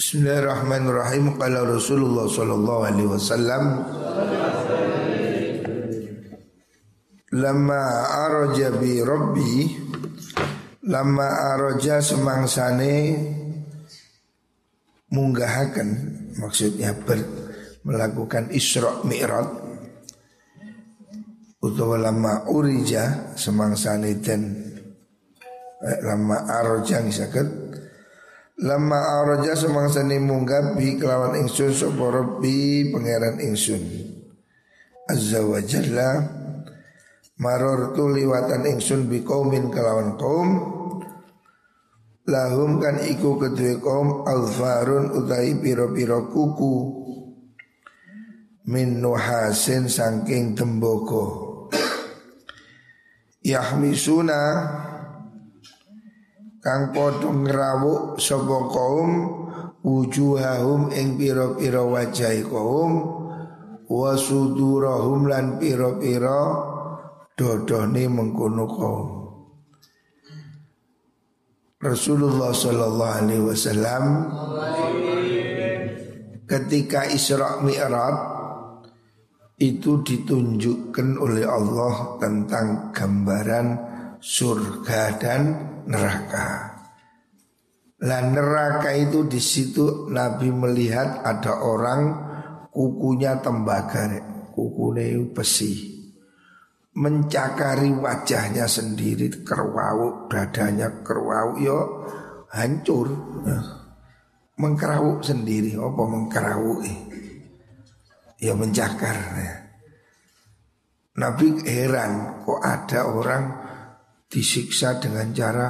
Bismillahirrahmanirrahim. Qala Rasulullah sallallahu alaihi wasallam Lama araja bi rabbi Lama araja semangsane Munggahakan Maksudnya ber, melakukan Isra' Mi'raj Utawa lama urija Semangsane dan eh, Lama araja misalkan Lama araja semangsane munggah bi kelawan ingsun sapa rabbi pangeran ingsun. Azza wa jalla tu liwatan ingsun bi kaumin kelawan kaum. Lahum kan iku kedue kaum alfarun utai piro-piro kuku. Min nuhasin saking tembogo. Yahmisuna kang padha ngrawuk sapa kaum wujuhahum ing pira-pira wajah kaum wasudurahum lan pira-pira dodohne mengkono kaum. Rasulullah Shallallahu Alaihi Wasallam ketika Isra Mi'raj itu ditunjukkan oleh Allah tentang gambaran surga dan neraka. Lah neraka itu di situ Nabi melihat ada orang kukunya tembaga, kukunya besi mencakari wajahnya sendiri kerwau dadanya kerwau yo hancur ya. mengkerawuk sendiri apa mengkerawuk ya mencakar ya. Nabi heran kok ada orang disiksa dengan cara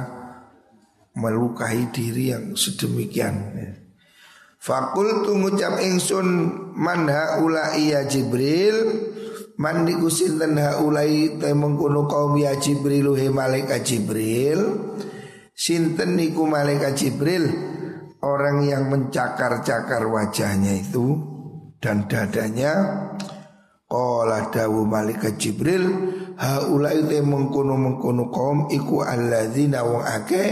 melukai diri yang sedemikian. Fakul tungucap ingsun manha ula iya Jibril Man niku sinten haulai te mengkono kaum ya Jibril he malaikat Jibril. Sinten niku malaikat Jibril orang yang mencakar-cakar wajahnya itu dan dadanya Qala dawu malaikat Jibril haulai te mengkono-mengkono kaum iku alladzina wong akeh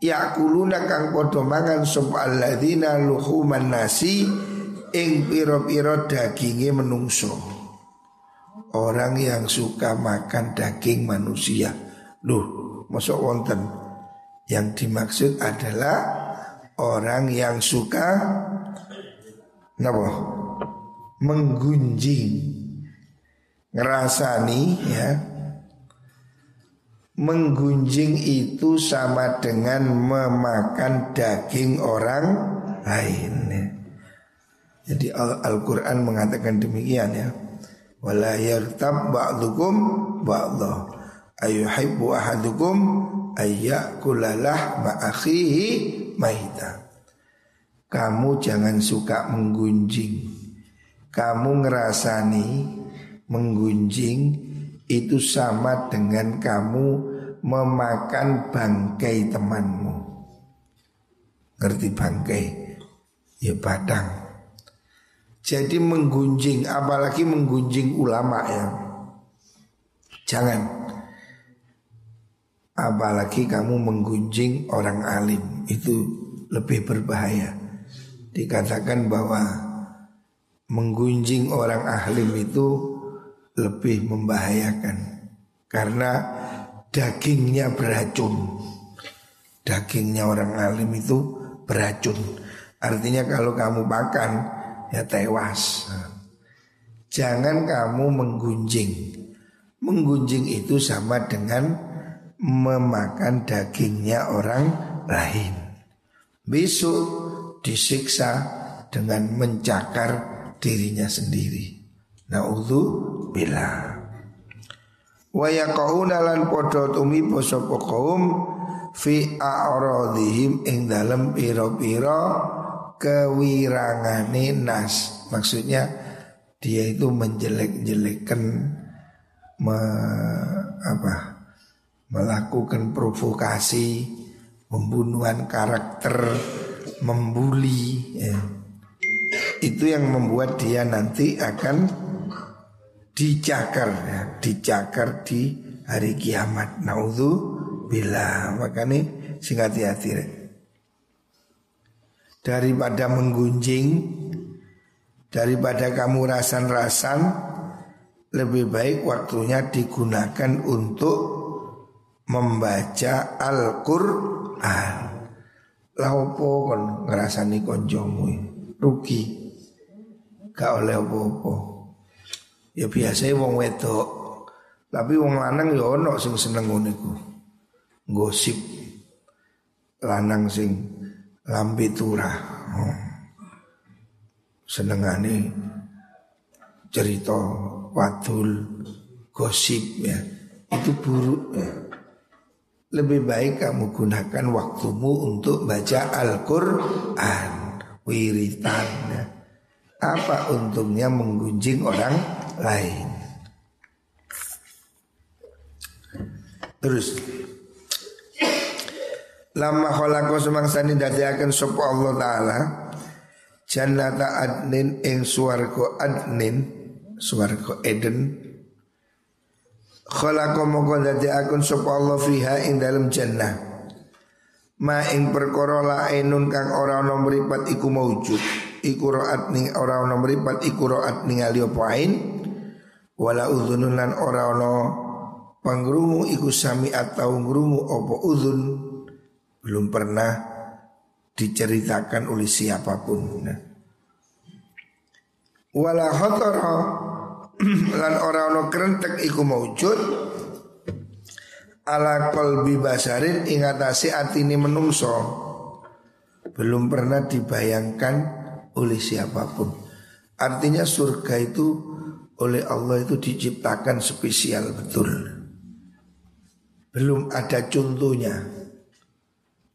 yakuluna kang padha mangan sub alladzina luhuman nasi ing pira-pira daginge menungso. Orang yang suka makan daging manusia Loh, masuk wonten Yang dimaksud adalah Orang yang suka Napa? Menggunjing Ngerasani ya. Menggunjing itu sama dengan memakan daging orang lain Jadi Al-Quran mengatakan demikian ya. Wala yartab ba'dukum ba'dha. Ayuhibbu ahadukum ayyakulalah ma'akhihi maita. Kamu jangan suka menggunjing. Kamu ngerasani menggunjing itu sama dengan kamu memakan bangkai temanmu ngerti bangkai ya badang jadi menggunjing apalagi menggunjing ulama ya. Jangan. Apalagi kamu menggunjing orang alim itu lebih berbahaya. Dikatakan bahwa menggunjing orang alim itu lebih membahayakan karena dagingnya beracun. Dagingnya orang alim itu beracun. Artinya kalau kamu makan ya tewas. Jangan kamu menggunjing. Menggunjing itu sama dengan memakan dagingnya orang lain. Besok disiksa dengan mencakar dirinya sendiri. Naudzu bila Wa yaqauna lan padha tumi sapa kaum fi a'radihim ing dalem pira-pira kewirangane nas maksudnya dia itu menjelek-jelekan me, apa melakukan provokasi pembunuhan karakter membuli ya. itu yang membuat dia nanti akan dicakar ya, dicakar di hari kiamat naudzu bila makanya sing hati-hati daripada menggunjing daripada kamu rasan-rasan lebih baik waktunya digunakan untuk membaca Al-Qur'an. Lah opo kon ngrasani koncomu rugi. Gak oleh opo-opo. Ya biasa wong wedok. Tapi wong lanang ya ono sing seneng ngene Gosip lanang sing lambe turah. Oh. Senengane cerita wadul gosip ya. Itu buruk ya. Lebih baik kamu gunakan waktumu untuk baca Al-Quran Wiritan ya. Apa untungnya menggunjing orang lain. Terus Lama khalaqo semangsani akan sapa Allah taala jannata adnin ing swarga adnin swarga Eden. Khalaqa mongko akan sapa Allah fiha ing dalam jannah. Ma ing perkara lainun kang ora ana mripat iku maujud iku raat ning ora ana mripat iku raat ningali apa wala udzunun lan ora ana pangrungu iku sami atau ngrungu apa udzun belum pernah diceritakan oleh siapa pun nah. wala khatara lan ora ana krentek iku maujud ala qalbi basarin ing atase atine menungso belum pernah dibayangkan oleh siapa pun. Artinya surga itu oleh Allah itu diciptakan spesial betul. Belum ada contohnya.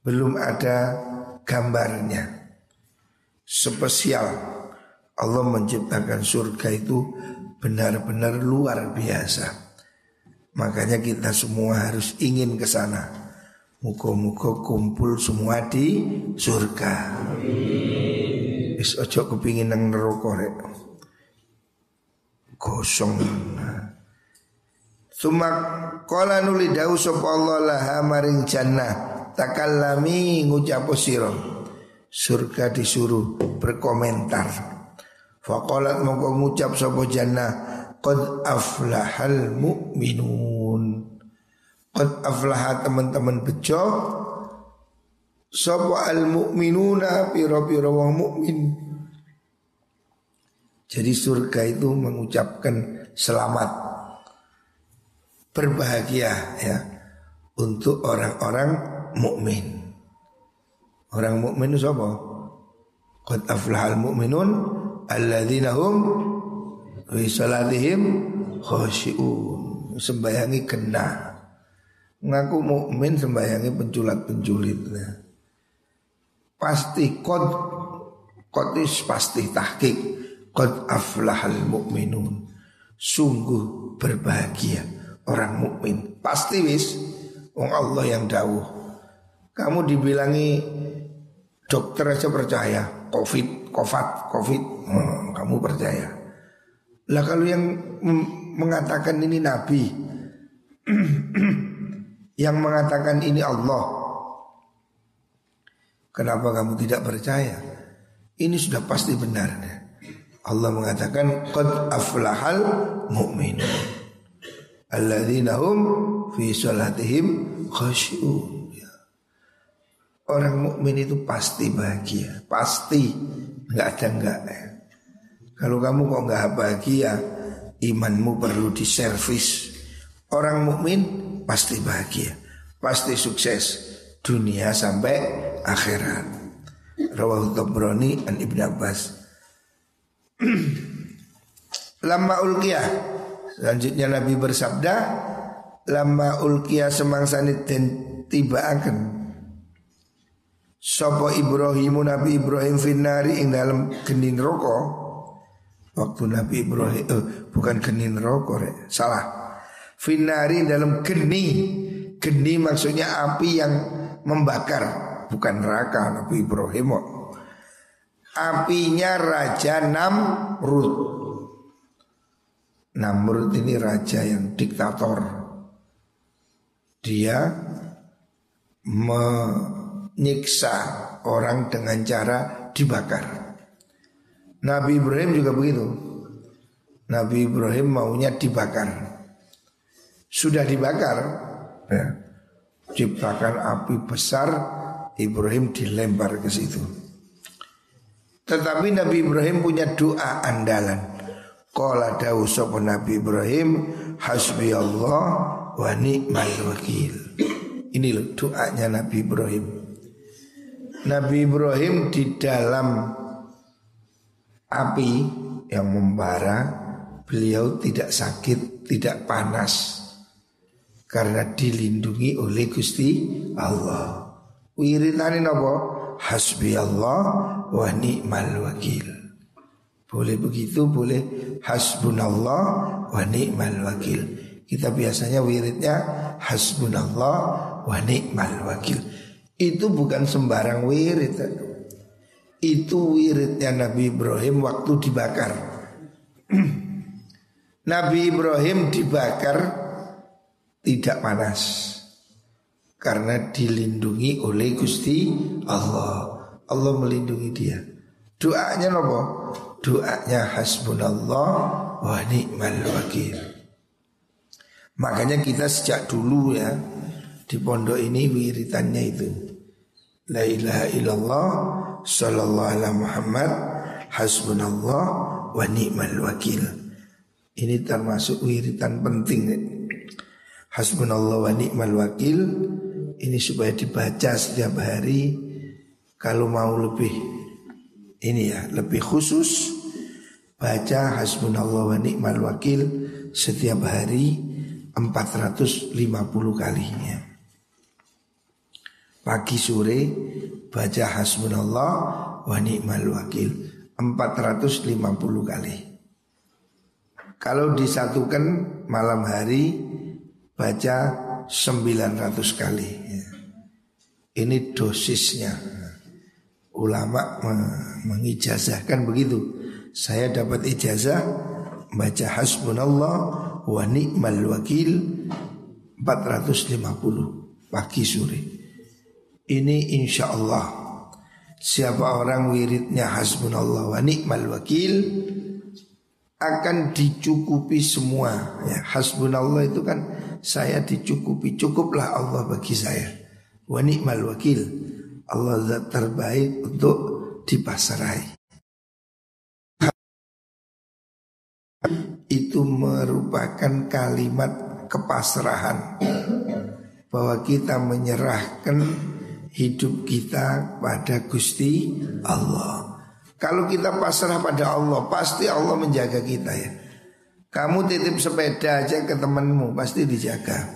Belum ada gambarnya. Spesial Allah menciptakan surga itu benar-benar luar biasa. Makanya kita semua harus ingin ke sana. Muka-muka kumpul semua di surga. Is ojo kepingin nang neraka. Kosong. Sumak kala nuli dawu sapa Allah laha maring jannah takallami ngucap sira. Surga disuruh berkomentar. Faqalat mongko ngucap sapa jannah qad aflahal mu'minun. Qad aflaha teman-teman bejo sapa al mu'minuna pira-pira wong mukmin. Jadi surga itu mengucapkan selamat berbahagia ya untuk orang-orang mukmin. Orang mukmin itu siapa? Qad aflahal mu'minun alladzina hum fi salatihim. Sembayangi kena. Ngaku mukmin sembayangi penculat-penculit. Pasti kod kodis pasti tahkik kod aflahal mukminun. Sungguh berbahagia orang mukmin. Pasti wis wong Allah yang dawuh. Kamu dibilangi dokter aja percaya covid kofat, covid, hmm, kamu percaya. Lah kalau yang mengatakan ini Nabi, yang mengatakan ini Allah, kenapa kamu tidak percaya? Ini sudah pasti benar. Allah mengatakan qad aflahal mu'minun alladzina hum fi salatihim khasyun. Ya. Orang mukmin itu pasti bahagia, pasti nggak ada enggak ya. Kalau kamu kok nggak bahagia, imanmu perlu diservis. Orang mukmin pasti bahagia, pasti sukses dunia sampai akhirat. Rawahu Tabrani an Ibn Abbas. Lama ulkiyah Selanjutnya Nabi bersabda Lama ulkiyah semangsani dan tiba akan Sopo Ibrahim Nabi Ibrahim finari ing dalam genin rokok Waktu Nabi Ibrahim eh, Bukan genin rokok re. Salah. Finari dalam geni. Geni maksudnya api yang membakar Bukan neraka Nabi Ibrahim Apinya Raja Namrud Namrud ini raja yang diktator Dia me nyiksa orang dengan cara dibakar. Nabi Ibrahim juga begitu. Nabi Ibrahim maunya dibakar. Sudah dibakar, ya, ciptakan api besar, Ibrahim dilempar ke situ. Tetapi Nabi Ibrahim punya doa andalan. Qala dawu sapa Nabi Ibrahim hasbi Allah wa ni'mal wakil. Ini loh doanya Nabi Ibrahim. Nabi Ibrahim di dalam api yang membara, beliau tidak sakit, tidak panas karena dilindungi oleh Gusti Allah. Wiritane napa? Hasbi Allah wa ni'mal wakil. Boleh begitu, boleh hasbunallah wa ni'mal wakil. Kita biasanya wiridnya hasbunallah wa ni'mal wakil. Itu bukan sembarang wirid. Itu wiridnya Nabi Ibrahim waktu dibakar. Nabi Ibrahim dibakar tidak panas karena dilindungi oleh Gusti Allah. Allah melindungi dia. Doanya nopo? Doanya hasbunallah wa ni'mal wakil. Makanya kita sejak dulu ya di pondok ini wiritannya itu La ilaha illallah sallallahu alaihi Muhammad hasbunallah wa ni'mal wakil. Ini termasuk wiritan penting. Hasbunallah wa ni'mal wakil ini supaya dibaca setiap hari kalau mau lebih ini ya lebih khusus baca hasbunallah wa ni'mal wakil setiap hari 450 kalinya. Pagi sore baca hasbunallah wa ni'mal wakil 450 kali. Kalau disatukan malam hari baca 900 kali. Ya. Ini dosisnya. Ulama mengijazahkan begitu. Saya dapat ijazah baca hasbunallah wa ni'mal wakil 450 pagi sore. Ini insya Allah siapa orang wiridnya hasbunallah wa ni'mal wakil akan dicukupi semua. Ya, hasbunallah itu kan saya dicukupi. Cukuplah Allah bagi saya. Wa ni'mal wakil. Allah zat terbaik untuk dipasrai itu merupakan kalimat kepasrahan. Bahwa kita menyerahkan hidup kita pada Gusti Allah. Kalau kita pasrah pada Allah, pasti Allah menjaga kita ya. Kamu titip sepeda aja ke temanmu pasti dijaga.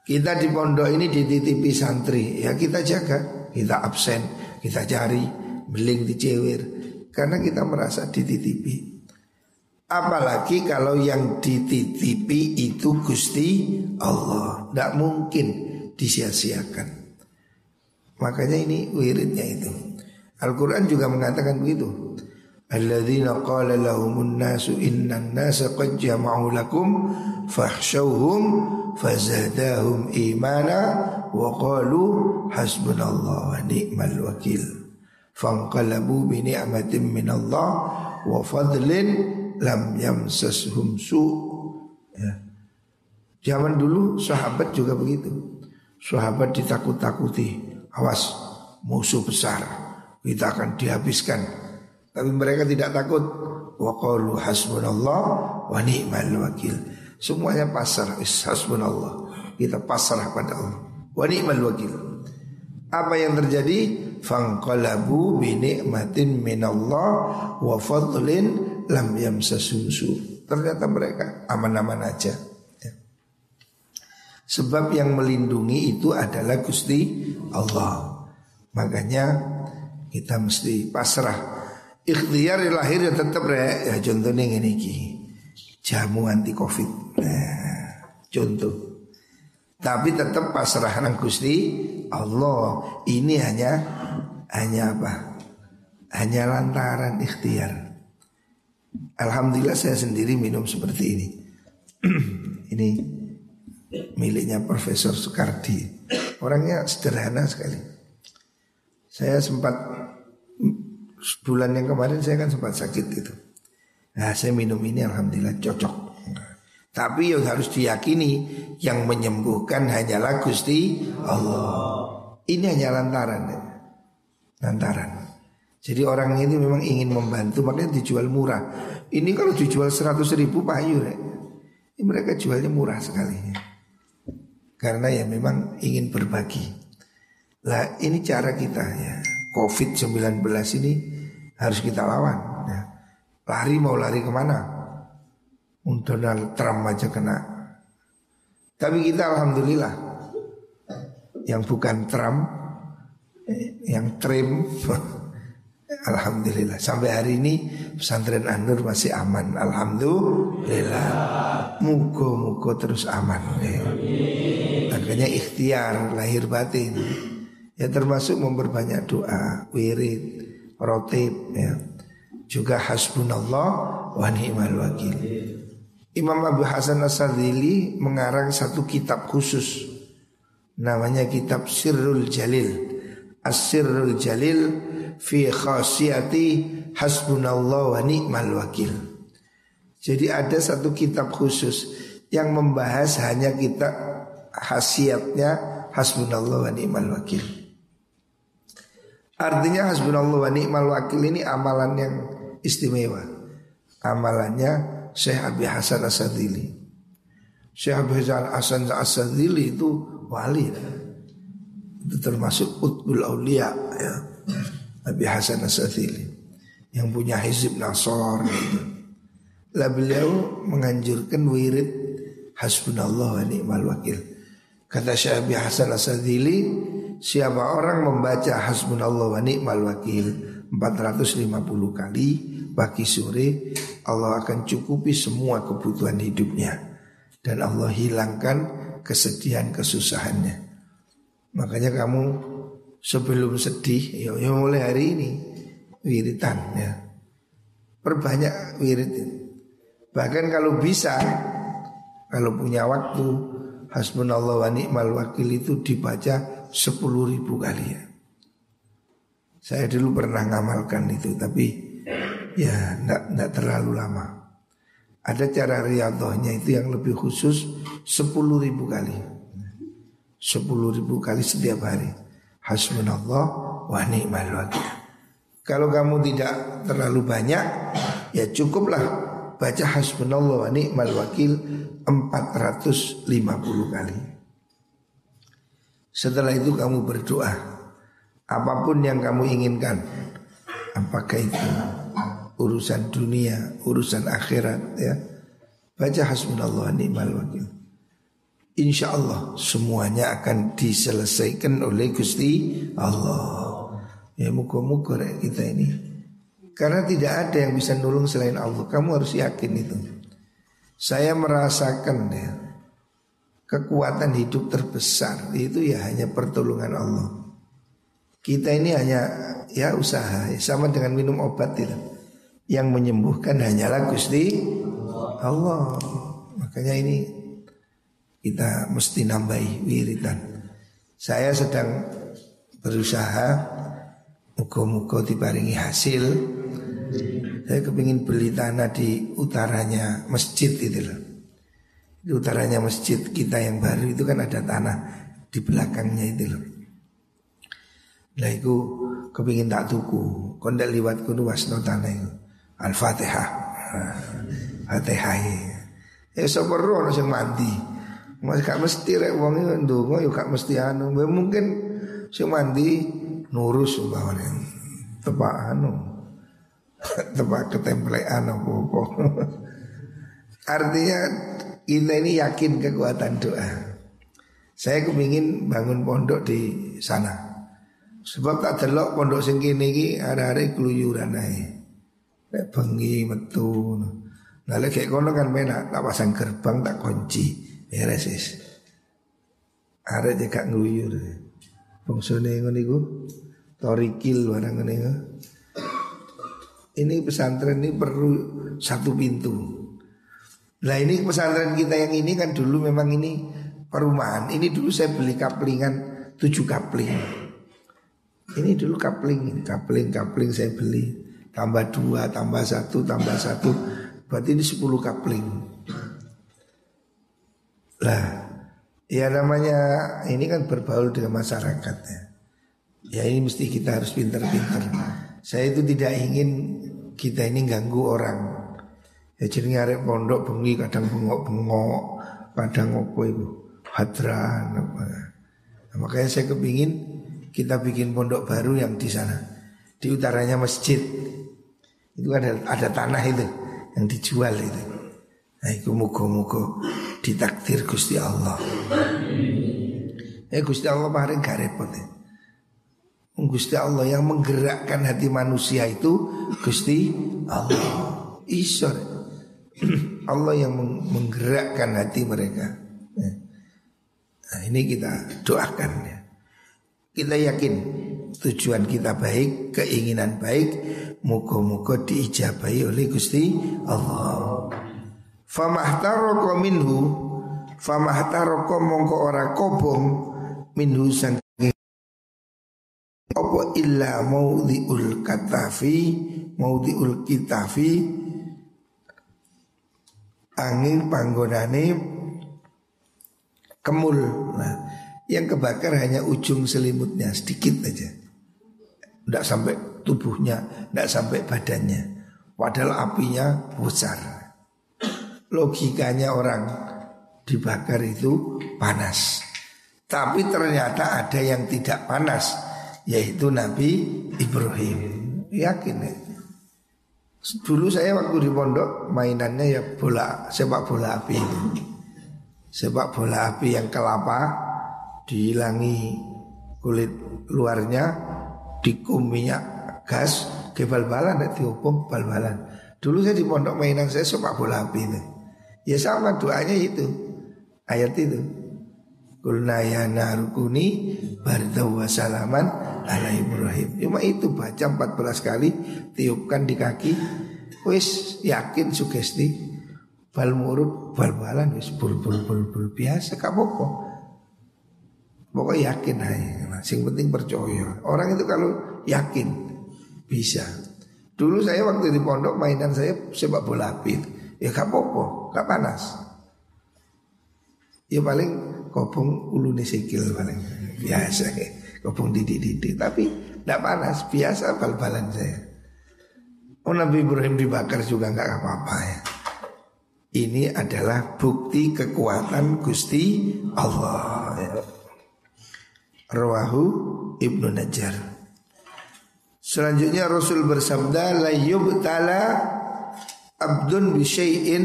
Kita di pondok ini dititipi santri, ya kita jaga, kita absen, kita cari, beling dicewir, karena kita merasa dititipi. Apalagi kalau yang dititipi itu Gusti Allah, tidak mungkin disia-siakan. Makanya ini wiridnya itu. Al-Quran juga mengatakan begitu. Alladzina qala lahumun nasu innan nasa qad jama'u lakum fahshawhum fazadahum imana wa qalu hasbunallah wa ni'mal wakil. Fanqalabu bi ni'matin minallah wa fadlin lam yamsashum su. Ya. Zaman dulu sahabat juga begitu. Sahabat ditakut-takuti. Awas musuh besar. Kita akan dihabiskan tapi mereka tidak takut. Wa qalu hasbunallah wa ni'mal wakil. Semuanya pasrah. Hasbunallah. Kita pasrah pada Allah. Wa ni'mal wakil. Apa yang terjadi? Fangqalabu bi ni'matin minallah wa fadlin lam yamsasusu. Ternyata mereka aman-aman aja. Ya. Sebab yang melindungi itu adalah Gusti Allah. Makanya kita mesti pasrah ikhtiar lahir ya tetap ya, ya contohnya ini ki jamu anti covid. Nah, contoh. Tapi tetap pasrah nang Gusti Allah. Ini hanya hanya apa? Hanya lantaran ikhtiar. Alhamdulillah saya sendiri minum seperti ini. Ini miliknya Profesor Soekardi. Orangnya sederhana sekali. Saya sempat Bulan yang kemarin saya kan sempat sakit gitu. Nah saya minum ini alhamdulillah cocok. Tapi yang harus diyakini yang menyembuhkan hanyalah Gusti Allah. Ini hanya lantaran, ya. lantaran. Jadi orang ini memang ingin membantu makanya dijual murah. Ini kalau dijual 100 ribu payu ya. Ini mereka jualnya murah sekali. Karena ya memang ingin berbagi. Lah ini cara kita ya. Covid-19 ini harus kita lawan. Ya. Lari mau lari ke mana? Donald Trump aja kena. Tapi kita alhamdulillah yang bukan Trump, eh, yang Trim, alhamdulilillah sampai hari ini pesantren Anur masih aman. Alhamdulillah, muko muko terus aman. Ya. Ikhtiar lahir batin. Ya termasuk memperbanyak doa, wirid, rotib, ya. Juga hasbunallah wa ni'mal wakil. Imam Abu Hasan As-Sadili mengarang satu kitab khusus namanya kitab Sirrul Jalil. As-Sirrul Jalil fi khasiyati hasbunallah wa ni'mal wakil. Jadi ada satu kitab khusus yang membahas hanya kita khasiatnya hasbunallah wa ni'mal wakil. Artinya hasbunallah wa ni'mal wakil ini amalan yang istimewa. Amalannya Syekh Abi Hasan Asadili. Syekh Abi Hasan Asadili itu wali. Itu termasuk Utbul Aulia ya. Abi Hasan Asadili yang punya hizib Nasor gitu. Lah beliau menganjurkan wirid Hasbunallah wa ni'mal wakil. Kata Syekh Abi Hasan Asadili, siapa orang membaca Hasbunallah wa ni'mal wakil 450 kali pagi sore Allah akan cukupi semua kebutuhan hidupnya dan Allah hilangkan kesedihan kesusahannya. Makanya kamu sebelum sedih ya, ya mulai hari ini wiritan ya. Perbanyak wirid. Bahkan kalau bisa kalau punya waktu hasbunallah wa ni'mal wakil itu dibaca sepuluh ribu kali ya. Saya dulu pernah ngamalkan itu tapi ya tidak terlalu lama. Ada cara riadohnya itu yang lebih khusus sepuluh ribu kali. sepuluh ribu kali setiap hari. Hasbunallah wa ni'mal wakil. Kalau kamu tidak terlalu banyak, ya cukuplah baca hasbunallah wa ni'mal wakil 450 kali. Setelah itu kamu berdoa apa pun yang kamu inginkan. Apakah itu urusan dunia, urusan akhirat ya. Baca hasbunallah ni'mal wakil. Insya Allah semuanya akan diselesaikan oleh Gusti Allah. Ya muka-muka kita ini. Karena tidak ada yang bisa nolong selain Allah. Kamu harus yakin itu. Saya merasakan ya kekuatan hidup terbesar itu ya hanya pertolongan Allah. Kita ini hanya ya usaha sama dengan minum obat itu yang menyembuhkan hanyalah Gusti Allah. Makanya ini kita mesti nambahi wiridan. Saya sedang berusaha muka-muka dibaringi hasil. Saya kepingin beli tanah di utaranya masjid itu loh. Di utaranya masjid kita yang baru itu kan ada tanah di belakangnya itu loh. Nah itu kepingin tak tuku. Kondek liwat kudu wasno tanah itu. Al-Fatihah. Fatihah. Ya sapa ro sing mandi. Mas gak mesti rek wong iki ndonga yo gak mesti anu. Mungkin sing mandi nurus umpamane. Tepak anu. Tepak ketemplean apa-apa. Artinya kita ini yakin kekuatan doa. Saya kepingin bangun pondok di sana. Sebab tak delok pondok sing iki arek-arek keluyuran. Nek bengi metu. Nah kayak kono kan menak tak pasang gerbang tak kunci. Beres wis. Arek jek gak ngluyur. Bangsane ngono iku torikil barang ngene Ini pesantren ini perlu satu pintu. Nah ini pesantren kita yang ini kan dulu memang ini perumahan. Ini dulu saya beli kaplingan tujuh kapling. Ini dulu kapling, kapling, kapling saya beli tambah dua, tambah satu, tambah satu, berarti ini sepuluh kapling. Lah, ya namanya ini kan berbaul dengan masyarakat ya. Ya ini mesti kita harus pinter-pinter. Saya itu tidak ingin kita ini ganggu orang. Ya jadi ngarep pondok bengi kadang bengok-bengok, kadang opo itu hadran apa. Nah, makanya saya kepingin kita bikin pondok baru yang di sana. Di utaranya masjid. Itu ada ada tanah itu yang dijual itu. Nah, itu mugo-mugo ditakdir Gusti Allah. Eh Gusti Allah paling gak repot ya. Gusti Allah yang menggerakkan hati manusia itu Gusti Allah. Isor. Allah yang menggerakkan hati mereka. Ya. Nah, ini kita doakan ya. Kita yakin tujuan kita baik, keinginan baik, muka-muka diijabahi oleh Gusti Allah. Famahtaroko minhu Famahtaroko mongko ora kobong Minhu sangking Apa illa maudhi'ul katafi Maudhi'ul kitafi Angin panggonane Kemul Nah yang kebakar hanya ujung selimutnya sedikit aja Tidak sampai tubuhnya, tidak sampai badannya Padahal apinya besar logikanya orang dibakar itu panas. Tapi ternyata ada yang tidak panas yaitu Nabi Ibrahim. Yakin ya? Dulu saya waktu di pondok mainannya ya bola sepak bola api. Sepak bola api yang kelapa dihilangi kulit luarnya dikum minyak gas ke bal-balan dihukum bal-balan. Dulu saya di pondok mainan saya sepak bola api itu. Ya sama doanya itu Ayat itu Kulna ya narukuni Bardaw wa salaman ala Ibrahim. Cuma itu baca 14 kali Tiupkan di kaki. Wis yakin sugesti. Bal murub bal balan Wis bul bul bul bul biasa Kak apa Pokoknya yakin aja. Sing penting percaya. Orang itu kalau yakin Bisa. Dulu saya waktu di pondok mainan saya sepak bola api Ya gak apa-apa, gak panas. Ya paling kopong ulu sikil paling. Biasa kopong didik-didik tapi tidak panas biasa bal-balan saya. Oh Nabi Ibrahim dibakar juga nggak apa-apa ya. Ini adalah bukti kekuatan Gusti Allah. Ya. Rawahu Ibnu Najjar. Selanjutnya Rasul bersabda la yubtala abdun bi syai'in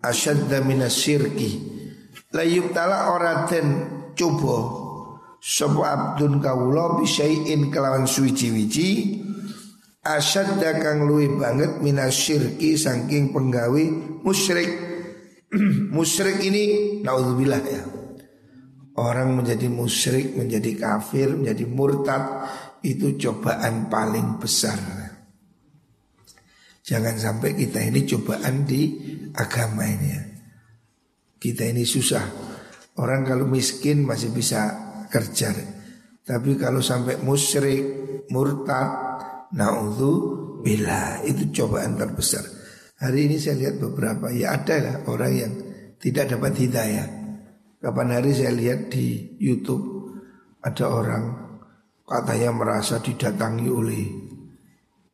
asyadda minasyirki la yubtala ora den coba sapa abdun kawula bi syai'in kelawan suwiji-wiji asyadda kang luwih banget minasyirki saking penggawe musyrik musyrik ini naudzubillah ya Orang menjadi musyrik, menjadi kafir, menjadi murtad Itu cobaan paling besar Jangan sampai kita ini cobaan di agama ini ya. Kita ini susah. Orang kalau miskin masih bisa kerja. Tapi kalau sampai musyrik, murtad, naudhu bila itu cobaan terbesar. Hari ini saya lihat beberapa ya ada lah orang yang tidak dapat hidayah. Kapan hari saya lihat di YouTube ada orang katanya merasa didatangi oleh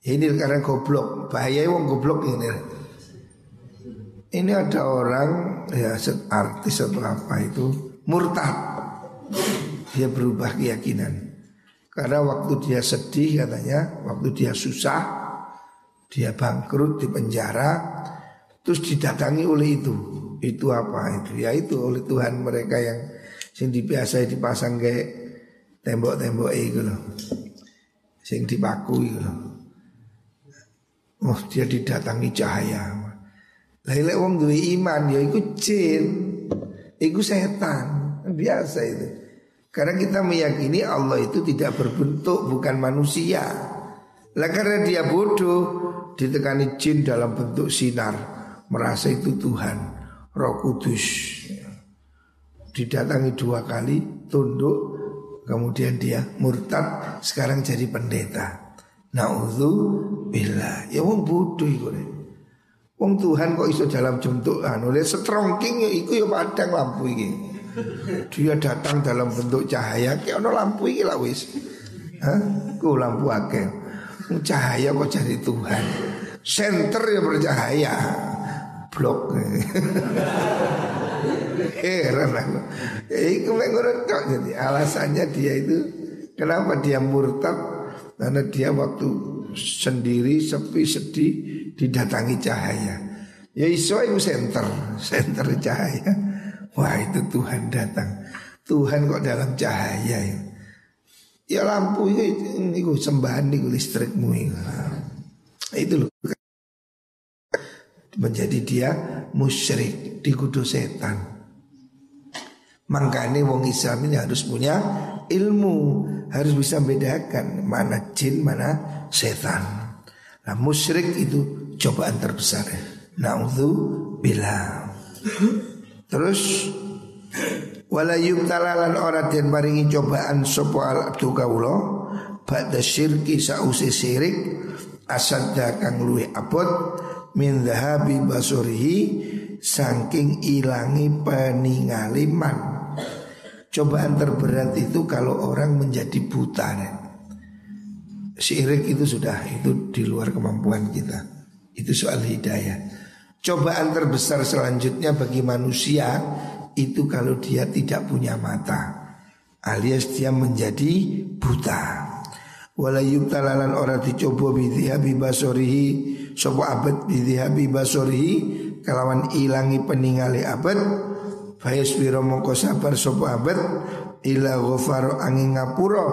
ini karena goblok, bahaya wong goblok ini. Ini ada orang ya artis atau apa itu murtad. Dia berubah keyakinan. Karena waktu dia sedih katanya, waktu dia susah, dia bangkrut di penjara, terus didatangi oleh itu. Itu apa itu? Ya itu oleh Tuhan mereka yang sing biasa dipasang kayak tembok-tembok itu loh. Sing dipaku itu loh. Oh dia didatangi cahaya Lailai wong duwe iman ya ikut jin Iku setan Biasa itu Karena kita meyakini Allah itu tidak berbentuk Bukan manusia Lah karena dia bodoh Ditekani jin dalam bentuk sinar Merasa itu Tuhan Roh Kudus Didatangi dua kali Tunduk kemudian dia murtad sekarang jadi pendeta. Naudzu billah. Ya wong bodoh iku. Wong Tuhan kok iso dalam bentuk anu le strongking ya iku ya padang lampu iki. Dia datang dalam bentuk cahaya kayak ono lampu iki lah wis. Hah? Ku lampu akeh. Cahaya kok jadi Tuhan. Center ya bercahaya. Blok. Heran aku. Iku jadi alasannya dia itu kenapa dia murtad karena dia waktu sendiri sepi sedih didatangi cahaya. Ya iso itu center, center cahaya. Wah itu Tuhan datang. Tuhan kok dalam cahaya ya. Ya lampu itu, itu sembahan itu listrikmu itu. Itu loh. Menjadi dia musyrik di kudu setan. Makanya wong Islam ini harus punya ilmu harus bisa bedakan mana jin mana setan. Nah musyrik itu cobaan terbesar. Naudzu bila. Terus wala yubtalalan ora den paringi cobaan sapa al abdu kawula ba'da syirki sause syirik asadda kang luwih abot min dhahabi basurihi saking ilangi peningaliman Cobaan terberat itu kalau orang menjadi buta nih. Syirik itu sudah itu di luar kemampuan kita. Itu soal hidayah. Cobaan terbesar selanjutnya bagi manusia itu kalau dia tidak punya mata alias dia menjadi buta. Wala yubtalalan ora dicoba bidhihabi basorihi Sopo abad bidhihabi basorihi Kalawan ilangi peningali abad Fayasbiro mongko sabar sapa abad ila ghafaro angin ngapura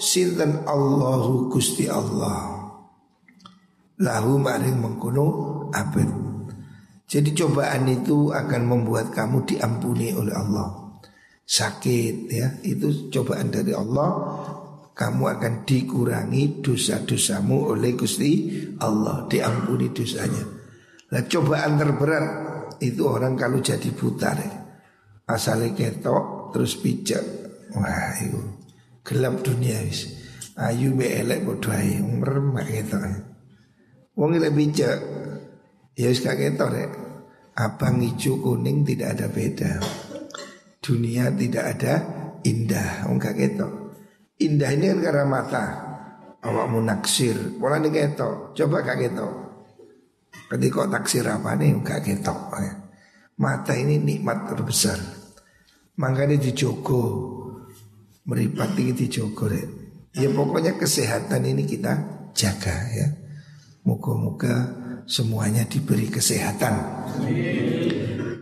sinten Allahu Gusti Allah. Lahu maring mengkono abad. Jadi cobaan itu akan membuat kamu diampuni oleh Allah. Sakit ya, itu cobaan dari Allah. Kamu akan dikurangi dosa-dosamu oleh Gusti Allah, diampuni dosanya. Nah, cobaan terberat itu orang kalau jadi buta ya asale ketok terus pijak wah itu gelap dunia wis ayu be elek padha ae meremak ketok wong lek pijak ya wis gak ketok rek abang hijau kuning tidak ada beda dunia tidak ada indah wong gak ketok indah ini kan karena mata awakmu naksir pola ini ketok coba gak ketok ketika taksir apa nih gak ketok. Mata ini nikmat terbesar. Makanya dijogo. Meripat ini dijogo deh. Ya pokoknya kesehatan ini kita jaga ya. Moga-moga semuanya diberi kesehatan.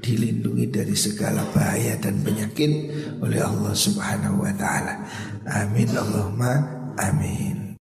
Dilindungi dari segala bahaya dan penyakit oleh Allah Subhanahu wa taala. Amin Allahumma amin.